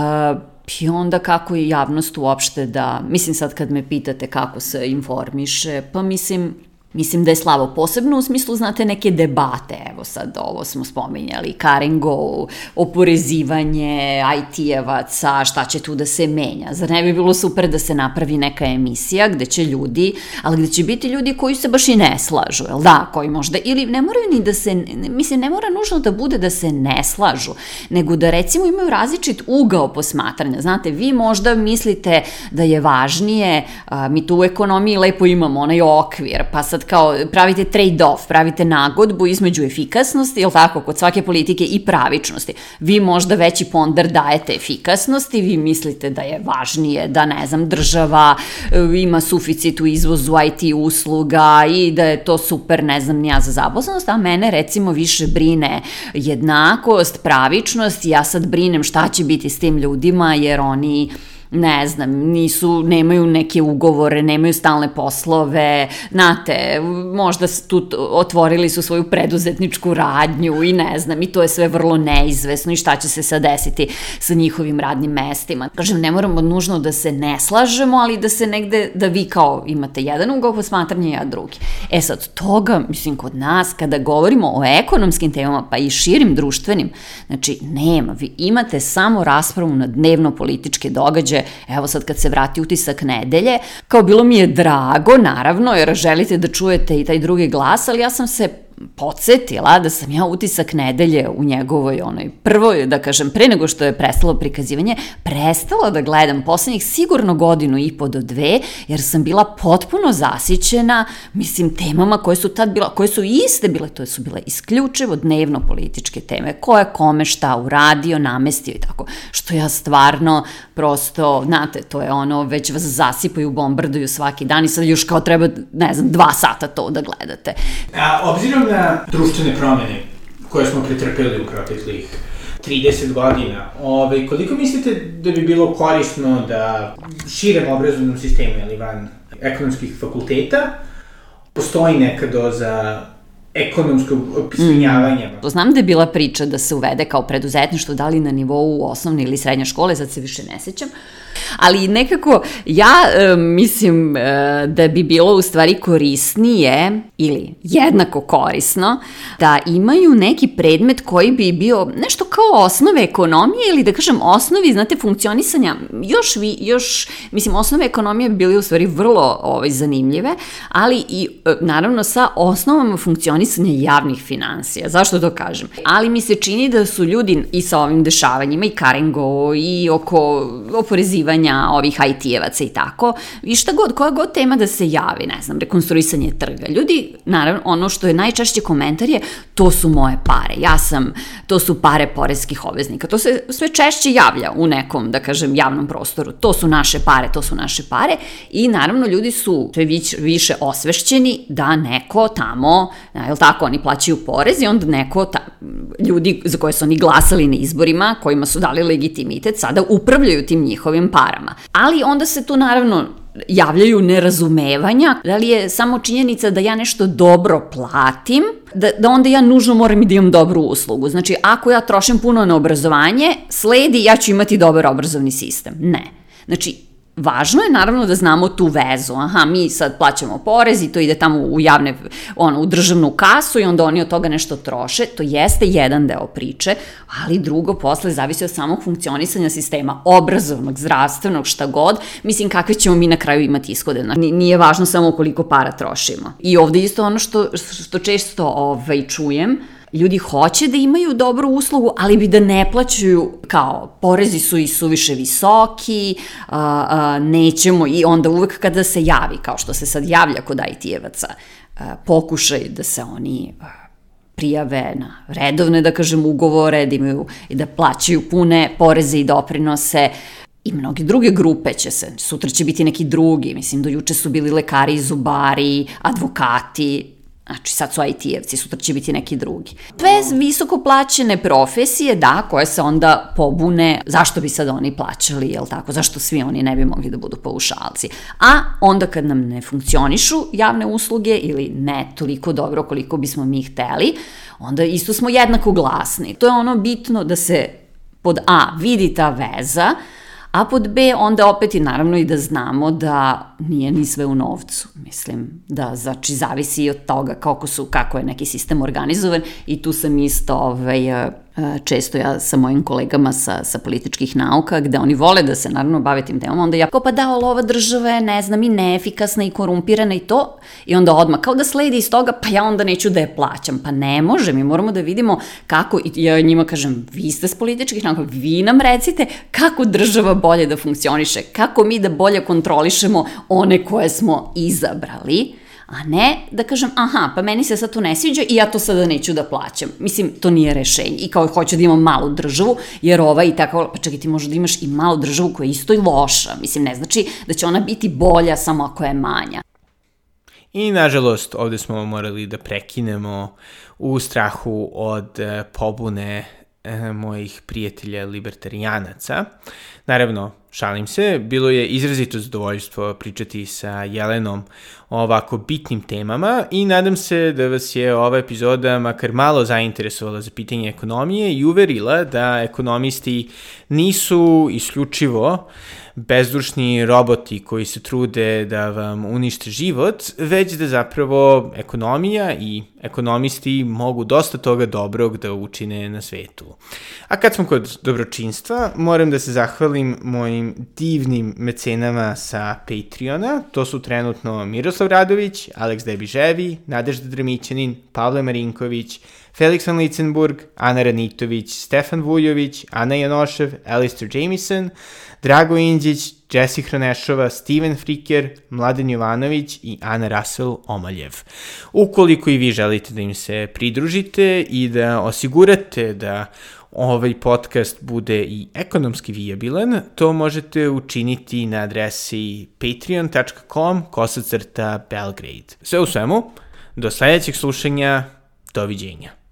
I onda kako je javnost uopšte da, mislim sad kad me pitate kako se informiše, pa mislim Mislim da je slavo posebno u smislu, znate, neke debate, evo sad ovo smo spominjali, Karingo, oporezivanje IT-evaca, šta će tu da se menja. Zar ne bi bilo super da se napravi neka emisija gde će ljudi, ali gde će biti ljudi koji se baš i ne slažu, jel da, koji možda, ili ne moraju ni da se, mislim, ne mora nužno da bude da se ne slažu, nego da recimo imaju različit ugao posmatranja. Znate, vi možda mislite da je važnije, a, mi tu u ekonomiji lepo imamo onaj okvir, pa sad kao pravite trade-off, pravite nagodbu između efikasnosti, jel tako, kod svake politike i pravičnosti. Vi možda veći ponder dajete efikasnosti, vi mislite da je važnije da, ne znam, država e, ima suficit u izvozu IT usluga i da je to super, ne znam, nija za zaposlenost, a mene recimo više brine jednakost, pravičnost ja sad brinem šta će biti s tim ljudima jer oni ne znam, nisu, nemaju neke ugovore, nemaju stalne poslove, znate, možda tu otvorili su svoju preduzetničku radnju i ne znam, i to je sve vrlo neizvesno i šta će se sad desiti sa njihovim radnim mestima. Kažem, ne moramo nužno da se ne slažemo, ali da se negde, da vi kao imate jedan ugao posmatranja, ja drugi. E sad, toga, mislim, kod nas, kada govorimo o ekonomskim temama, pa i širim društvenim, znači, nema, vi imate samo raspravu na dnevno političke događaje evo sad kad se vrati utisak nedelje, kao bilo mi je drago, naravno, jer želite da čujete i taj drugi glas, ali ja sam se podsjetila da sam ja utisak nedelje u njegovoj onoj prvoj, da kažem, pre nego što je prestalo prikazivanje, prestala da gledam poslednjih sigurno godinu i po do dve, jer sam bila potpuno zasićena, mislim, temama koje su tad bila, koje su iste bile, to su bile isključivo dnevno političke teme, ko je kome šta uradio, namestio i tako, što ja stvarno prosto, znate, to je ono, već vas zasipaju, bombarduju svaki dan i sad još kao treba, ne znam, dva sata to da gledate. A, obzirom na društvene promene koje smo pretrpeli u proteklih 30 godina, ovaj, koliko mislite da bi bilo korisno da širem obrazovnom sistemu, ili van ekonomskih fakulteta, postoji neka doza ekonomskog opismenjavanja. Mm. Znam da je bila priča da se uvede kao preduzetništvo, da li na nivou osnovne ili srednje škole, sad se više ne sećam, ali nekako ja e, mislim e, da bi bilo u stvari korisnije ili jednako korisno da imaju neki predmet koji bi bio nešto kao osnove ekonomije ili da kažem osnovi, znate, funkcionisanja još, vi, još mislim, osnove ekonomije bi bili u stvari vrlo ovaj, zanimljive, ali i e, naravno sa osnovama funkcionisanja javnih financija. Zašto to kažem? Ali mi se čini da su ljudi i sa ovim dešavanjima i Karengo i oko oporezivanja ovih IT-evaca i tako, i šta god, koja god tema da se javi, ne znam, rekonstruisanje trga. Ljudi, naravno, ono što je najčešće komentar je, to su moje pare, ja sam, to su pare porezkih obveznika. To se sve češće javlja u nekom, da kažem, javnom prostoru. To su naše pare, to su naše pare i naravno ljudi su sve više osvešćeni da neko tamo, je li tako, oni plaćaju porez i onda neko, ta, ljudi za koje su oni glasali na izborima, kojima su dali legitimitet, sada upravljaju tim njihovim parama. Ali onda se tu naravno javljaju nerazumevanja, da li je samo činjenica da ja nešto dobro platim, da, da onda ja nužno moram i da imam dobru uslugu. Znači, ako ja trošim puno na obrazovanje, sledi ja ću imati dobar obrazovni sistem. Ne. Znači, Važno je naravno da znamo tu vezu. Aha, mi sad plaćamo porez i to ide tamo u javne, ono, u državnu kasu i onda oni od toga nešto troše. To jeste jedan deo priče, ali drugo posle zavisi od samog funkcionisanja sistema, obrazovnog, zdravstvenog, šta god. Mislim, kakve ćemo mi na kraju imati ishode. Nije važno samo koliko para trošimo. I ovde isto ono što, što često ovaj, čujem, ljudi hoće da imaju dobru uslugu, ali bi da ne plaćaju kao porezi su i suviše visoki, a, a, nećemo i onda uvek kada se javi, kao što se sad javlja kod IT-evaca, pokušaj da se oni prijave na redovne, da kažem, ugovore, da imaju i da plaćaju pune poreze i doprinose, i mnoge druge grupe će se, sutra će biti neki drugi, mislim, do juče su bili lekari, zubari, advokati, Znači, sad su IT-evci, sutra će biti neki drugi. Sve visoko plaćene profesije, da, koje se onda pobune, zašto bi sad oni plaćali, jel tako, zašto svi oni ne bi mogli da budu paušalci. A onda kad nam ne funkcionišu javne usluge ili ne toliko dobro koliko bismo mi hteli, onda isto smo jednako glasni. To je ono bitno da se pod A vidi ta veza, A pod B onda opet i naravno i da znamo da nije ni sve u novcu. Mislim da znači zavisi i od toga kako su kako je neki sistem organizovan i tu sam isto ovaj često ja sa mojim kolegama sa, sa političkih nauka, gde oni vole da se naravno bave tim temama, onda ja kao pa da, ali ova država je, ne znam, i neefikasna i korumpirana i to, i onda odmah kao da sledi iz toga, pa ja onda neću da je plaćam. Pa ne može, mi moramo da vidimo kako, i ja njima kažem, vi ste s političkih nauka, vi nam recite kako država bolje da funkcioniše, kako mi da bolje kontrolišemo one koje smo izabrali, a ne da kažem, aha, pa meni se sad to ne sviđa i ja to sada neću da plaćam. Mislim, to nije rešenje. I kao hoću da imam malu državu, jer ova i tako, pa čekaj, ti možda da imaš i malu državu koja je isto i loša. Mislim, ne znači da će ona biti bolja samo ako je manja. I, nažalost, ovde smo morali da prekinemo u strahu od e, pobune e, mojih prijatelja libertarijanaca. Naravno, šalim se, bilo je izrazito zadovoljstvo pričati sa Jelenom o ovako bitnim temama i nadam se da vas je ova epizoda makar malo zainteresovala za pitanje ekonomije i uverila da ekonomisti nisu isključivo bezdušni roboti koji se trude da vam unište život, već da zapravo ekonomija i ekonomisti mogu dosta toga dobrog da učine na svetu. A kad smo kod dobročinstva, moram da se zahvalim mojim divnim mecenama sa Patreona. To su trenutno Miroslav Radović, Aleks Debiževi, Nadežda Dremićanin, Pavle Marinković, Felix van Litzenburg, Ana Ranitović, Stefan Vujović, Ana Janošev, Alistair Jamison, Drago Indjić, Jesse Hronešova, Steven Friker, Mladen Jovanović i Ana Rasel Omaljev. Ukoliko i vi želite da im se pridružite i da osigurate da ovaj podcast bude i ekonomski vijabilan, to možete učiniti na adresi patreon.com kosacrta Belgrade. Sve u svemu, do sledećeg slušanja, doviđenja.